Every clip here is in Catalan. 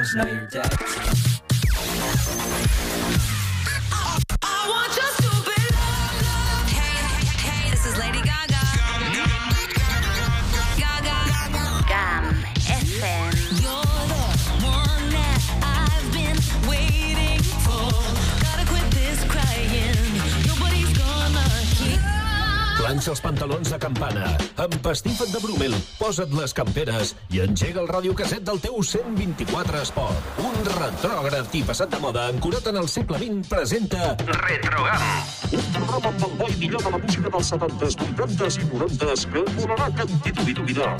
phones, now you're dead. I want your Planxa els pantalons de campana, empastifa't de Brumel, posa't les camperes i engega el radiocasset del teu 124 Esport. Un retrògraf i passat de moda ancorat en el segle XX presenta Retrogam. Un programa amb el bo i millor de la música dels 70s, 80s i 90s que volarà cantit i d'oblidar.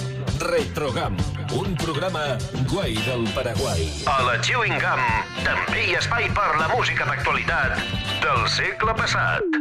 Retrogam, un programa guai del Paraguai. A la Chewing Gum també hi ha espai per la música d'actualitat del segle passat.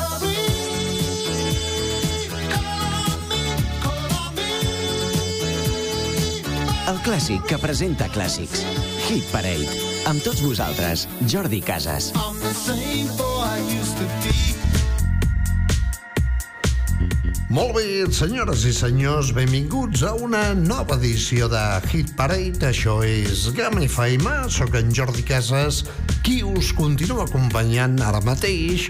Clàssic que presenta clàssics. Hit Parade. Amb tots vosaltres, Jordi Casas. Molt bé, senyores i senyors, benvinguts a una nova edició de Hit Parade. Això és Gama FM, sóc en Jordi Casas, qui us continua acompanyant ara mateix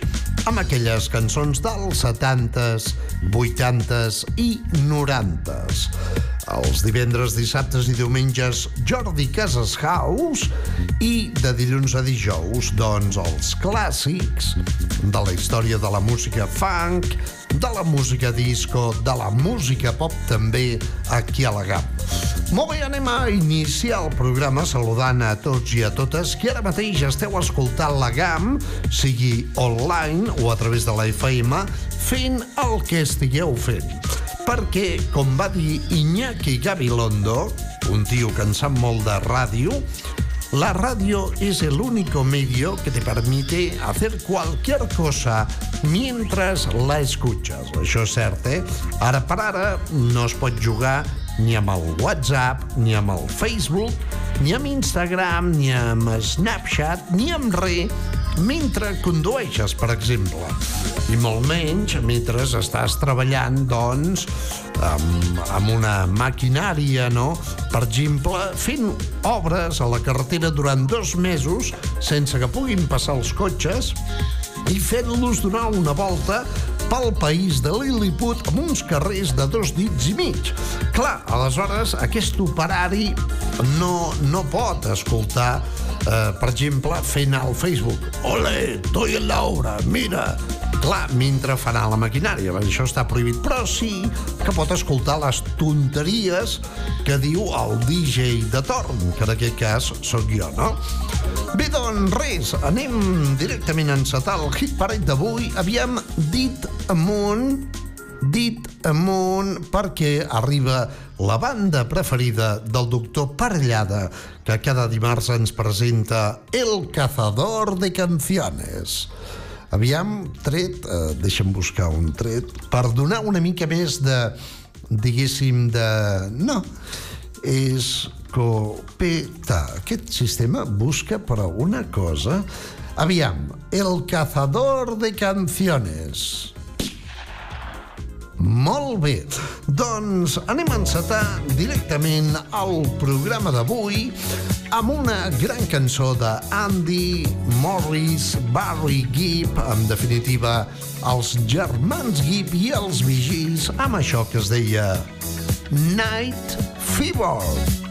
amb aquelles cançons dels 70s, 80s i 90s. Els divendres, dissabtes i diumenges, Jordi Casas House i de dilluns a dijous, doncs, els clàssics de la història de la música funk, de la música disco, de la música pop també aquí a la GAM. Molt bé, anem a iniciar el programa saludant a tots i a totes que ara mateix esteu escoltant la GAM, sigui online o a través de la FM, fent el que estigueu fent perquè, com va dir Iñaki Gabilondo, un tio que en sap molt de ràdio, la radio es el único medio que te permite hacer cualquier cosa mientras la escuchas. Això és cert, eh? Ara per ara no es pot jugar ni amb el WhatsApp, ni amb el Facebook, ni amb Instagram, ni amb Snapchat, ni amb res, mentre condueixes, per exemple. I molt menys mentre estàs treballant, doncs, amb, amb una maquinària, no? Per exemple, fent obres a la carretera durant dos mesos sense que puguin passar els cotxes i fent-los donar una volta pel país de Lilliput amb uns carrers de dos dits i mig. Clar, aleshores, aquest operari no, no pot escoltar, eh, per exemple, fent al Facebook Ole, estoy en la obra, mira, Clar, mentre fa anar la maquinària, això està prohibit, però sí que pot escoltar les tonteries que diu el DJ de torn, que en aquest cas sóc jo, no? Bé, doncs res, anem directament a encetar el hit parade d'avui. Havíem dit amunt, dit amunt, perquè arriba la banda preferida del doctor Parellada, que cada dimarts ens presenta El cazador de canciones. Aviam, tret, eh, deixa'm buscar un tret, per donar una mica més de, diguéssim, de... No, és copeta. Aquest sistema busca per alguna cosa. Aviam, el cazador de canciones. Molt bé, doncs anem a encetar directament el programa d'avui amb una gran cançó de Andy, Morris, Barry Gibb, en definitiva, els germans Gibb i els vigis, amb això que es deia Night Fever. And the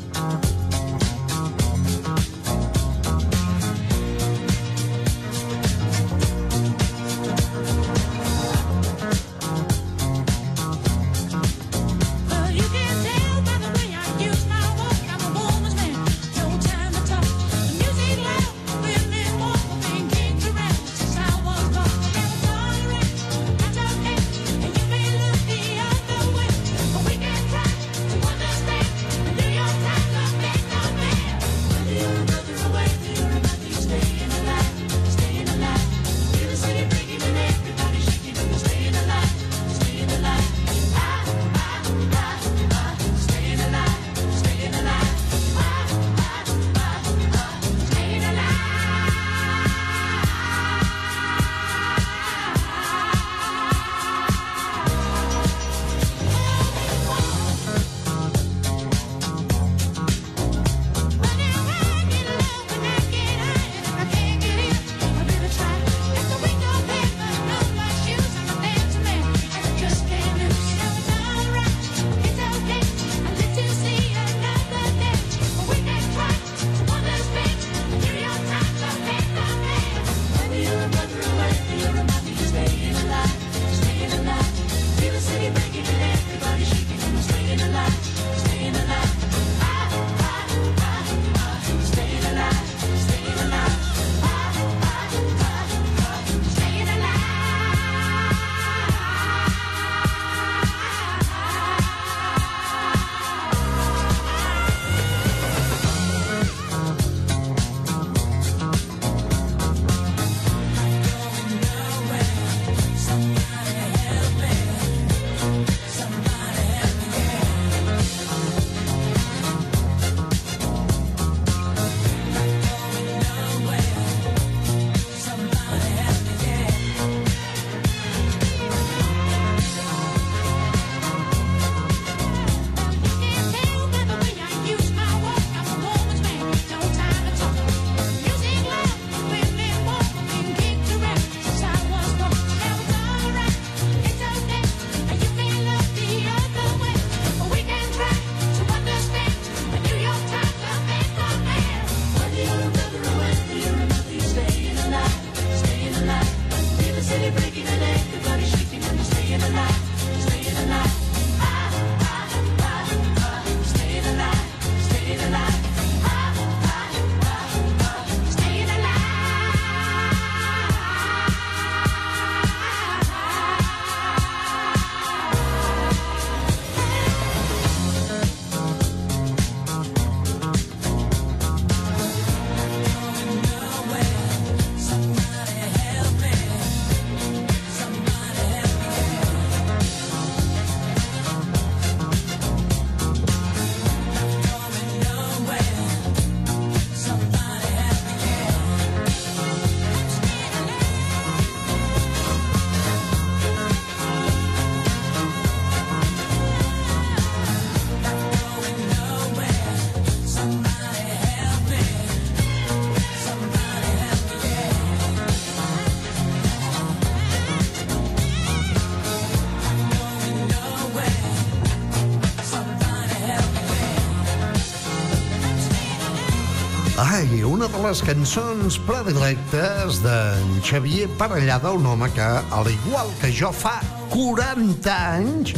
Ai, una de les cançons predilectes d'en Xavier Parellada, un home que, al igual que jo, fa 40 anys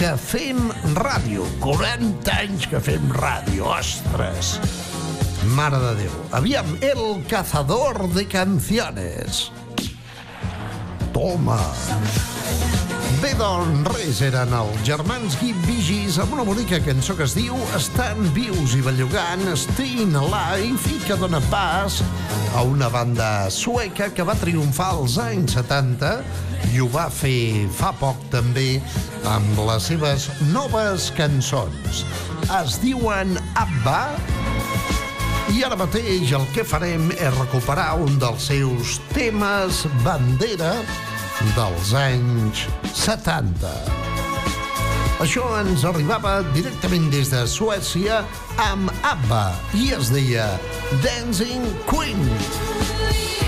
que fem ràdio. 40 anys que fem ràdio, ostres! Mare de Déu. Aviam, El cazador de canciones. Toma. Bé, doncs, eren els germans Guim Vigis amb una bonica cançó que es diu Estan vius i bellugant, Staying Alive i que dona pas a una banda sueca que va triomfar als anys 70 i ho va fer fa poc també amb les seves noves cançons. Es diuen Abba i ara mateix el que farem és recuperar un dels seus temes bandera dels anys 70. Això ens arribava directament des de Suècia amb ABBA i es deia Dancing Queen. You can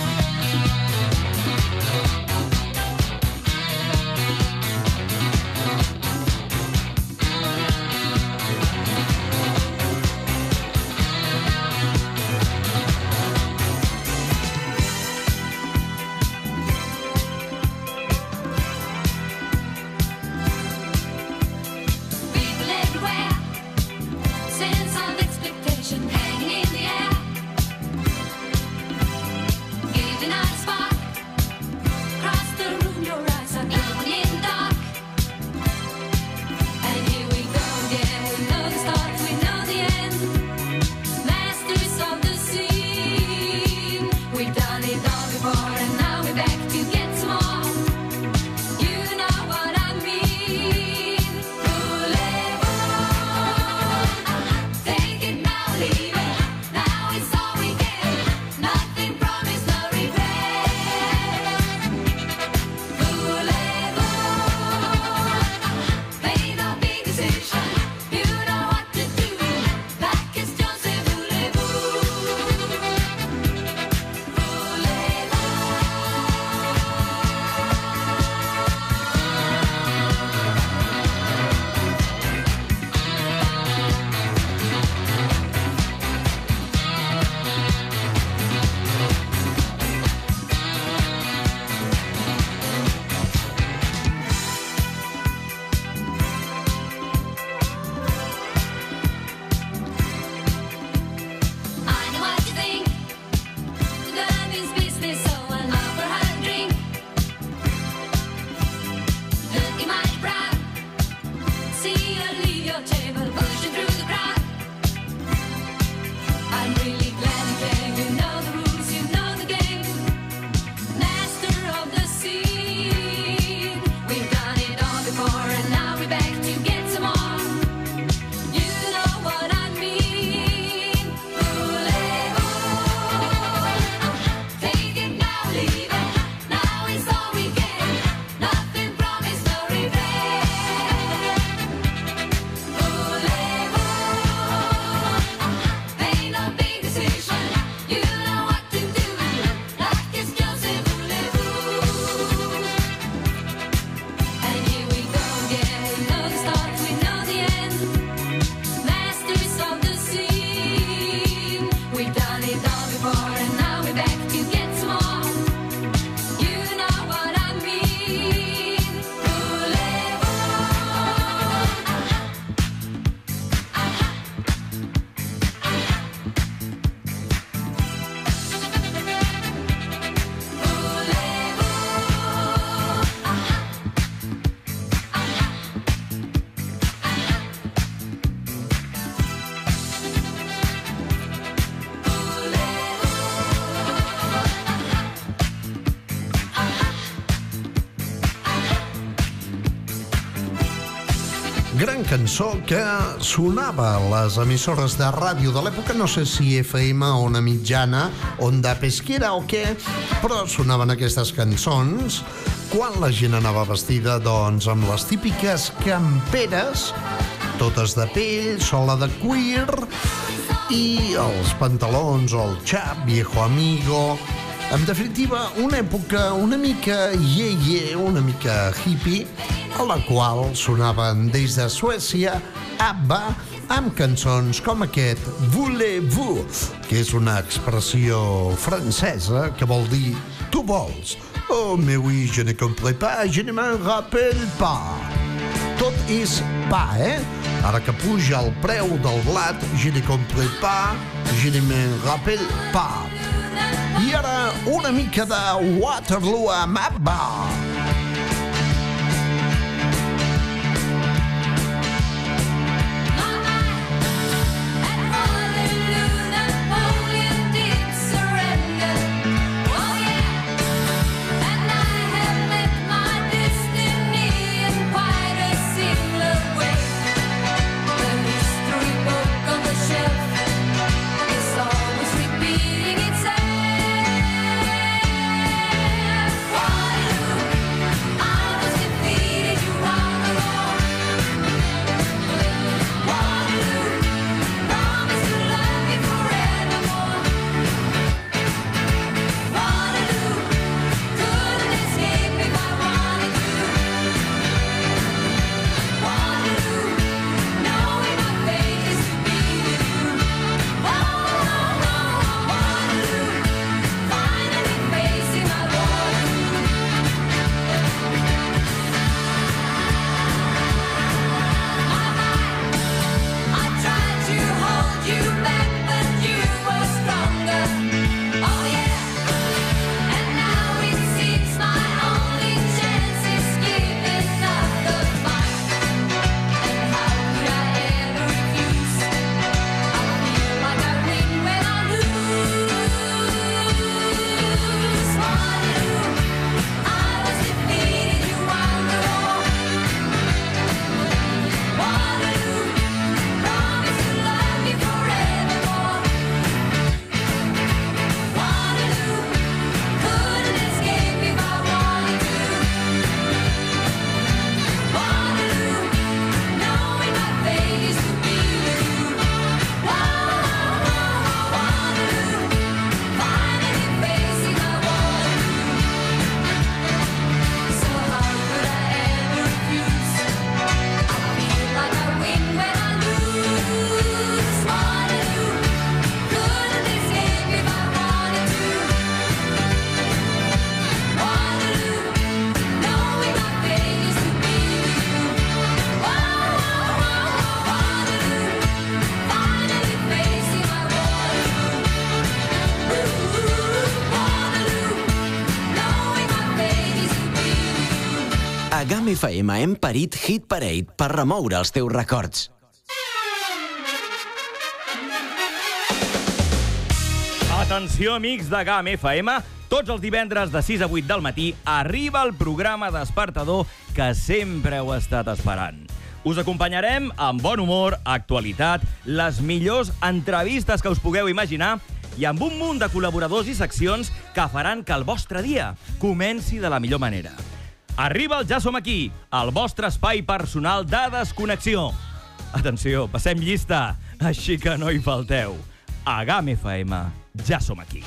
Cançó que sonava a les emissores de ràdio de l'època, no sé si FM o una mitjana, onda pesquera o què, però sonaven aquestes cançons. Quan la gent anava vestida? Doncs, amb les típiques camperes, totes de pell, sola de cuir, i els pantalons o el xap, viejo amigo... En definitiva, una època una mica ye-ye, una mica hippie, a la qual sonaven des de Suècia ABBA amb cançons com aquest Voulez-vous, que és una expressió francesa que vol dir tu vols. Oh, mais oui, je ne comprends pas, je ne m'en rappelle pas. Tot és pa, eh? Ara que puja el preu del blat, je ne comprends pas, je ne m'en rappelle pas. I ara una mica de Waterloo amb ABBA. A GAM FM hem parit Hit Parade per remoure els teus records. Atenció, amics de GAM FM. Tots els divendres de 6 a 8 del matí arriba el programa despertador que sempre heu estat esperant. Us acompanyarem amb bon humor, actualitat, les millors entrevistes que us pugueu imaginar i amb un munt de col·laboradors i seccions que faran que el vostre dia comenci de la millor manera. Arriba el Ja som aquí, el vostre espai personal de desconnexió. Atenció, passem llista, així que no hi falteu. A GAM FM, ja som aquí.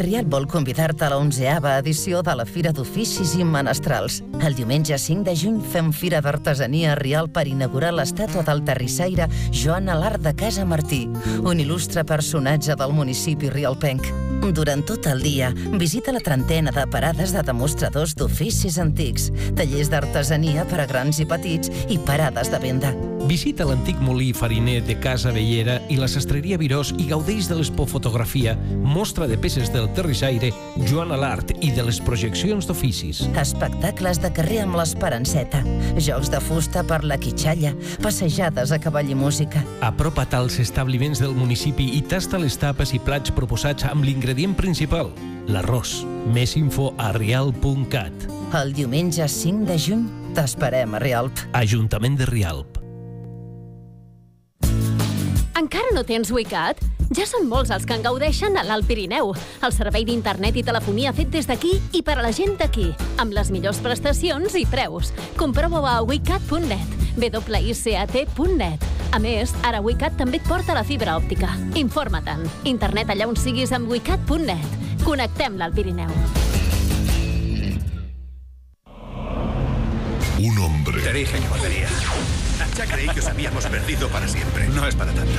Riat vol convidar-te a la 11a edició de la Fira d'Oficis i Menestrals. El diumenge 5 de juny fem Fira d'Artesania a Rial per inaugurar l'estàtua del terrissaire Joan Alart de Casa Martí, un il·lustre personatge del municipi rialpenc. Durant tot el dia, visita la trentena de parades de demostradors d'oficis antics, tallers d'artesania per a grans i petits i parades de venda. Visita l'antic molí fariner de Casa Vellera i la sastreria Virós i gaudeix de l'expofotografia, mostra de peces del terrissaire, Joan Alart i de les projeccions d'oficis. Espectacles de carrer amb l'Esperanceta, jocs de fusta per la quitxalla, passejades a cavall i música. Apropa't als establiments del municipi i tasta les tapes i plats proposats amb l'ingredient principal, l'arròs. Més info a rialp.cat. El diumenge 5 de juny t'esperem a Rialp. Ajuntament de Rialp. Encara no tens WeCat? Ja són molts els que en gaudeixen a l'Alt Pirineu. El servei d'internet i telefonia fet des d'aquí i per a la gent d'aquí, amb les millors prestacions i preus. Comprova-ho a wecat.net, wicat.net. A més, ara WeCat també et porta la fibra òptica. Informa-te'n. Internet allà on siguis amb wecat.net. Connectem l'Alt Pirineu. Un hombre. Te dije que volvería. Ya creí que os habíamos perdido para siempre. No es para tanto.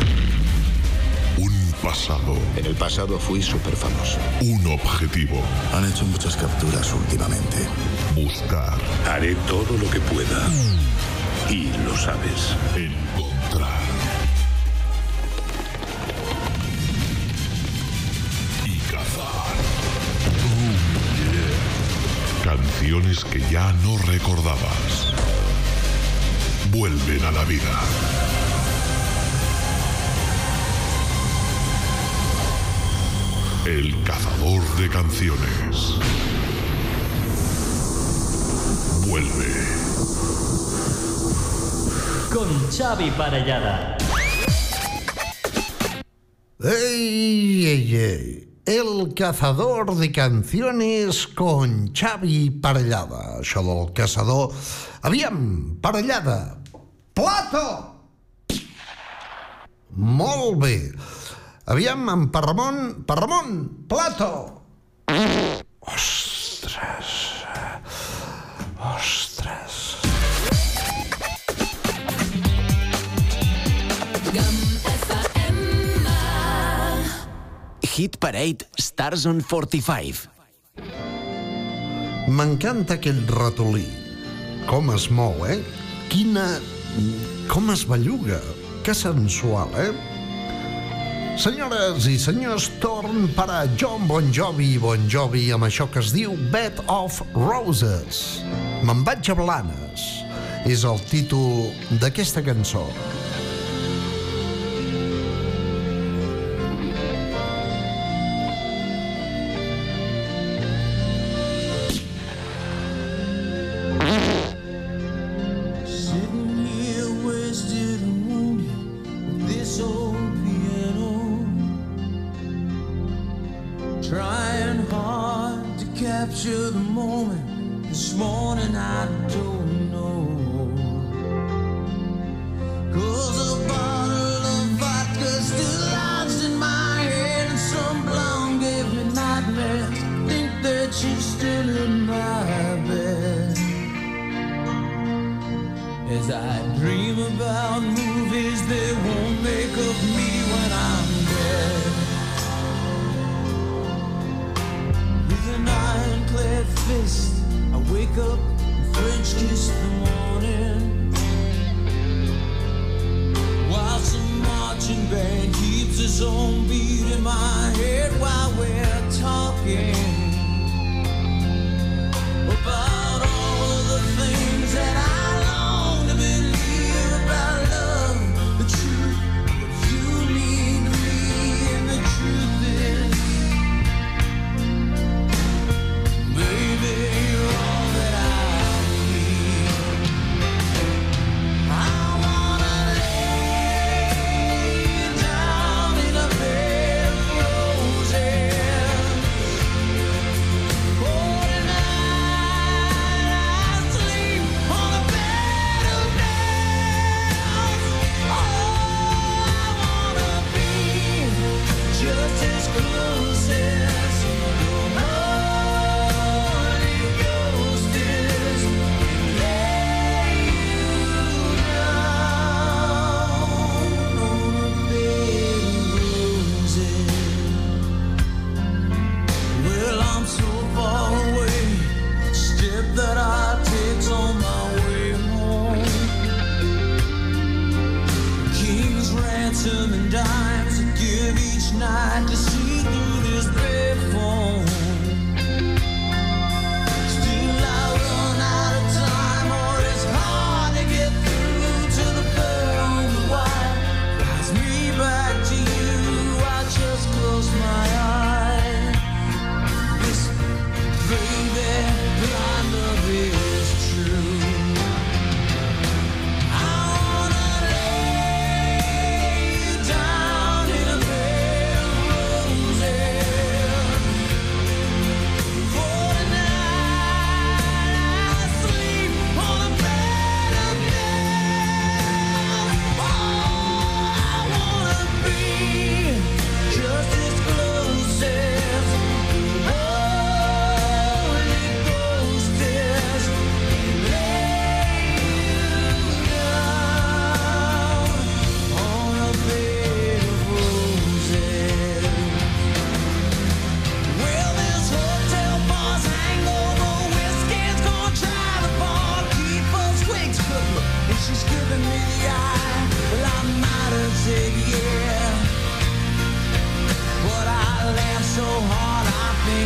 Un pasado. En el pasado fui súper famoso. Un objetivo. Han hecho muchas capturas últimamente. Buscar. Haré todo lo que pueda. Y lo sabes. Encontrar. Y cazar. Oh, yeah. Canciones que ya no recordabas. Vuelven a la vida. El cazador de canciones. Vuelve. Con Xavi Parellada. ¡Ey, ey, ey! El cazador de canciones con Xavi Parellada. Això del caçador... Aviam, Parellada. Plato! Molt bé. Aviam, en Parramon... Parramon, Plato! Ostres. Ostres. Hit Parade Stars on 45. M'encanta aquell ratolí. Com es mou, eh? Quina... Com es belluga. Que sensual, eh? Senyores i senyors, torn per a John Bon Jovi Bon Jovi amb això que es diu Bed of Roses. Me'n vaig a Blanes. És el títol d'aquesta cançó.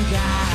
think I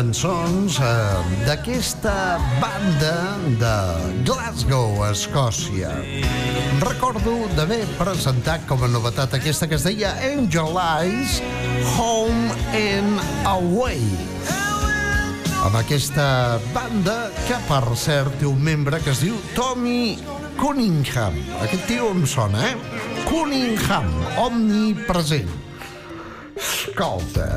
Cançons eh, d'aquesta banda de Glasgow, Escòcia. Recordo d'haver presentat com a novetat aquesta que es deia Angel Eyes, Home and Away. Amb aquesta banda que, per cert, té un membre que es diu Tommy Cunningham. Aquest tio em sona, eh? Cunningham, omnipresent. Escolta,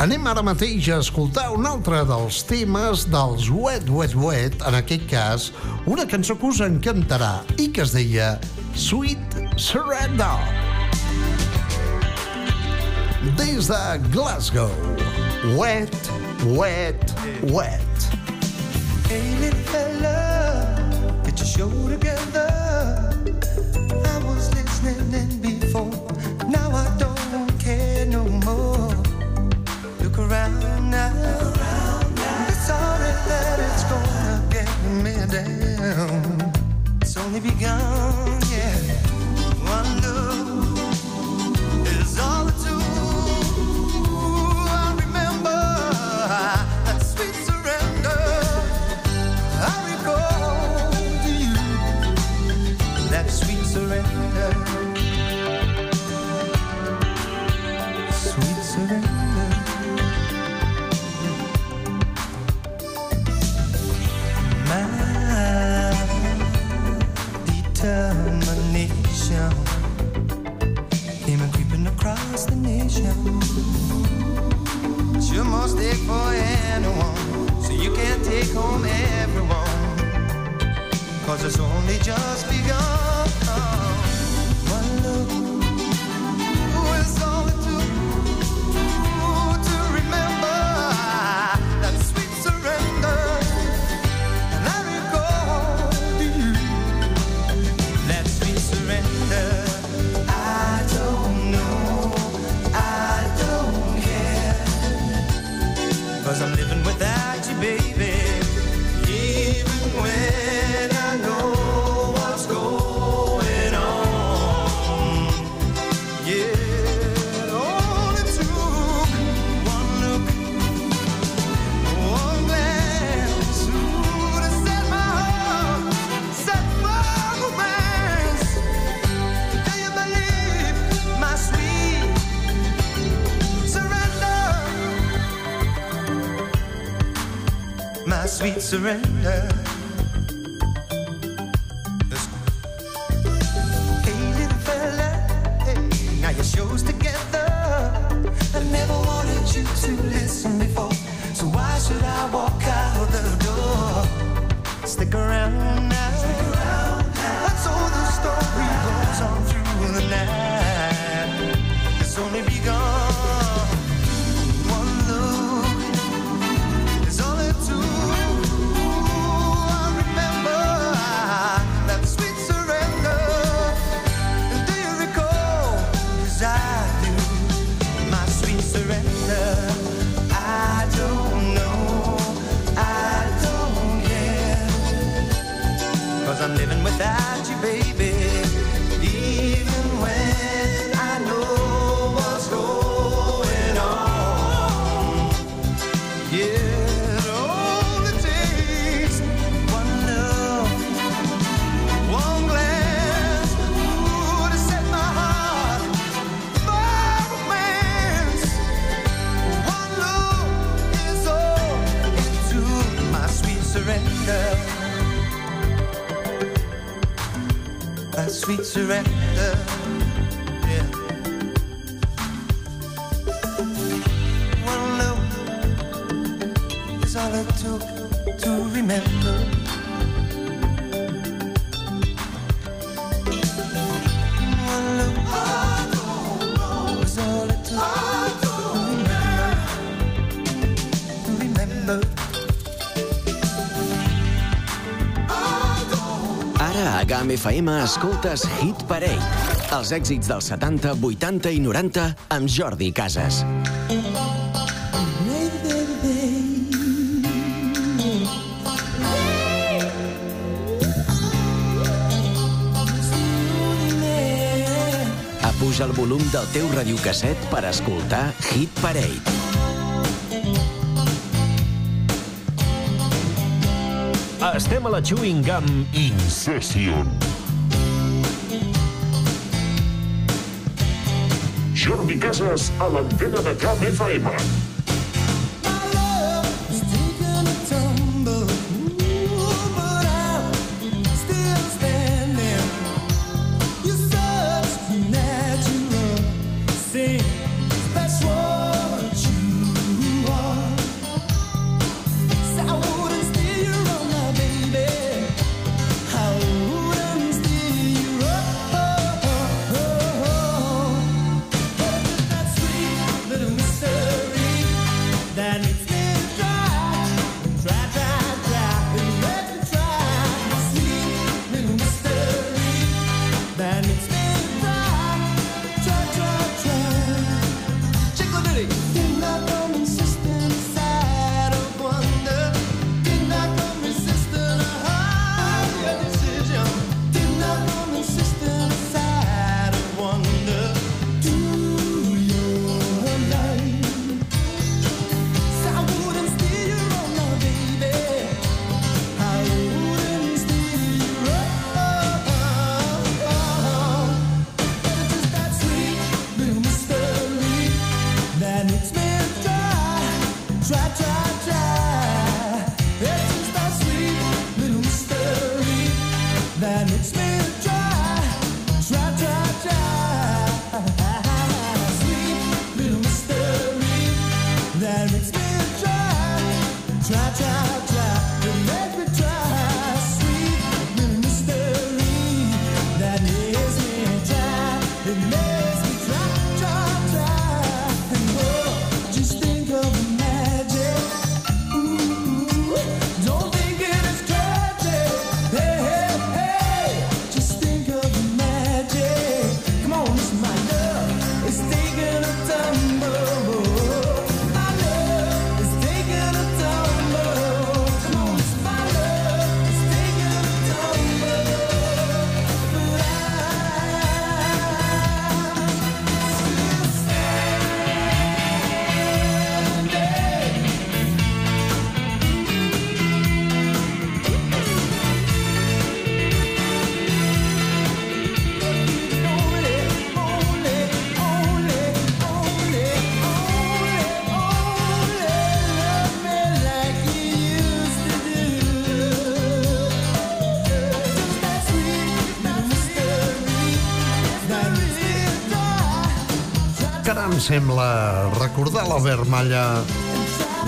anem ara mateix a escoltar un altre dels temes dels Wet Wet Wet, en aquest cas, una cançó que us encantarà i que es deia Sweet Surrender. Des de Glasgow, Wet, Wet, Wet. Hey, little fella, get your show together. Only begun, yeah. One look is all it took. For anyone, so you can't take home everyone. Cause it's only just begun. Surrender. Yeah. One look is all it took to remember. GAM FM escoltes Hit Parade. Els èxits dels 70, 80 i 90 amb Jordi Casas. Apuja el volum del teu radiocasset per escoltar Hit Parade. Estem a la Chewing Gum Incession. Jordi Casas a l'antena de CAM FM. sembla recordar la vermella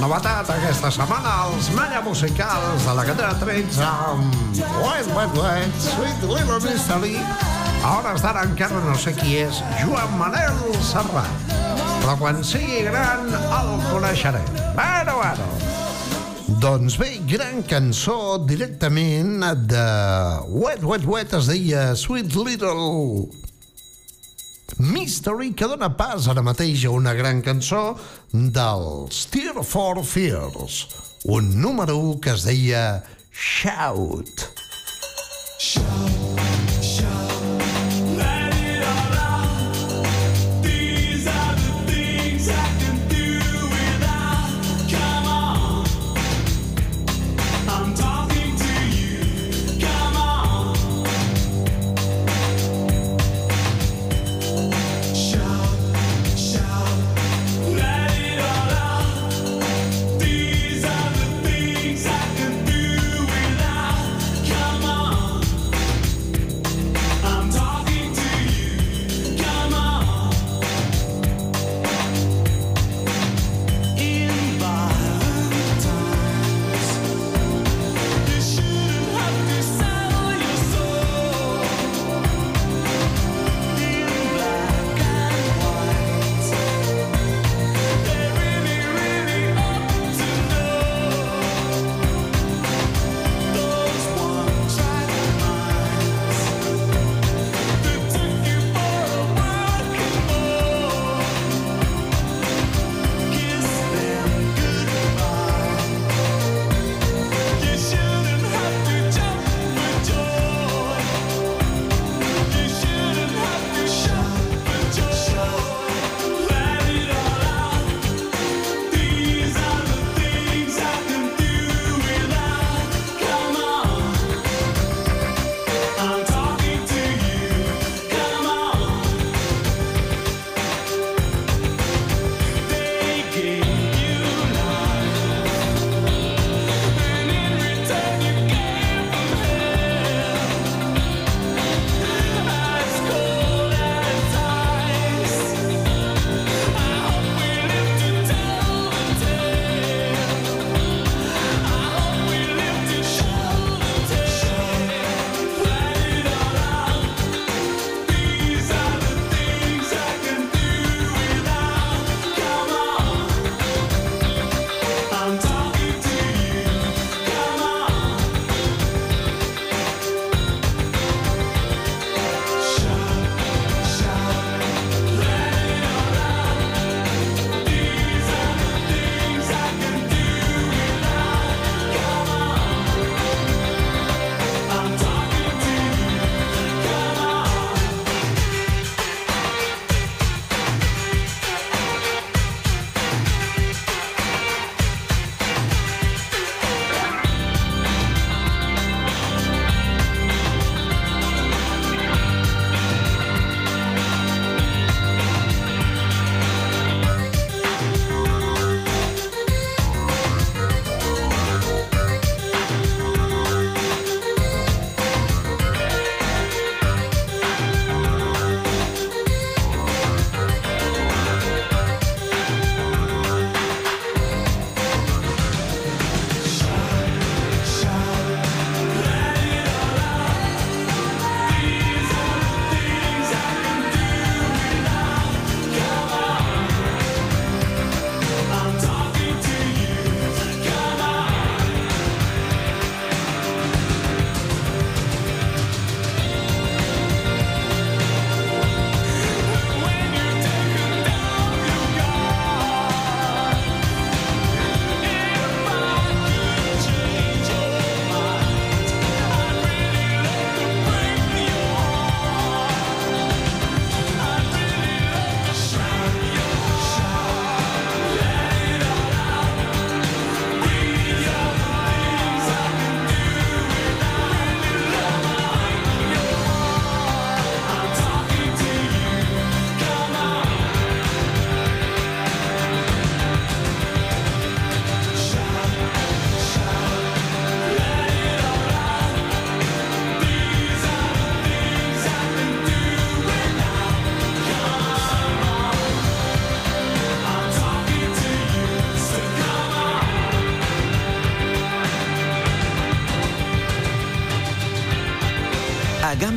novetat aquesta setmana als Malla Musicals de la cadena 13 amb Wet, Wet, Wet, Sweet Little Mystery. A hores d'ara encara no sé qui és Joan Manel Serrat, però quan sigui gran el coneixeré. Bueno, bueno. Doncs bé, gran cançó directament de Wet, Wet, Wet, es deia Sweet Little Mystery, que dona pas ara mateix a una gran cançó dels Tear for Fears, un número que es deia Shout. Shout.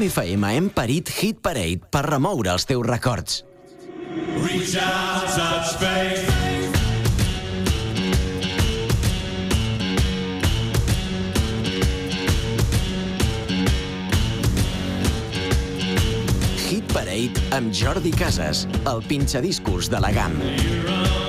FM hem parit Hit Parade per remoure els teus records. Reach out, touch. Hit Parade amb Jordi Casas, el pinxadiscos de la GAM. You're on.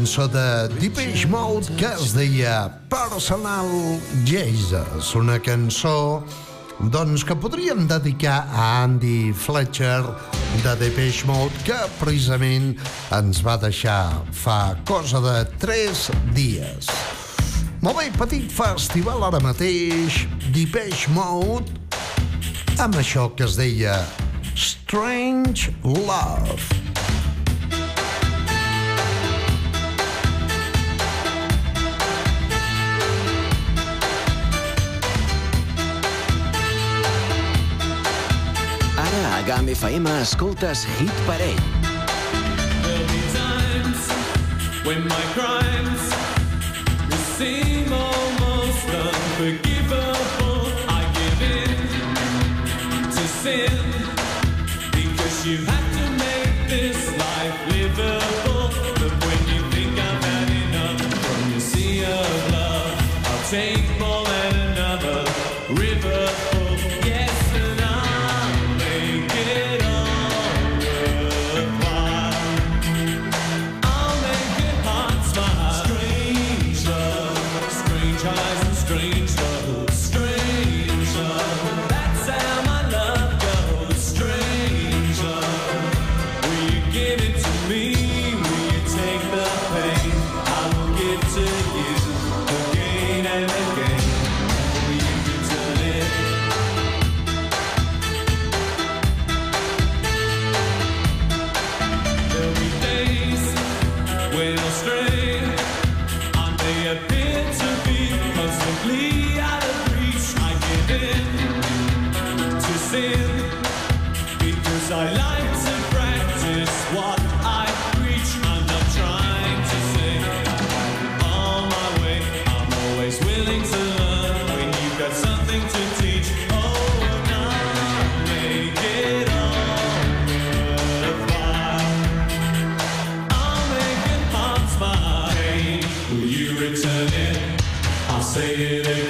cançó de Deepish Mode que es deia Personal Jesus, una cançó doncs, que podríem dedicar a Andy Fletcher de Depeche Mode, que precisament ens va deixar fa cosa de 3 dies. Molt bé, petit festival ara mateix, Depeche Mode, amb això que es deia Strange Love. A GAM FM escoltes Hit Parade. There'll be times when my crimes will seem almost unforgivable. I give in to sin because you have say it again.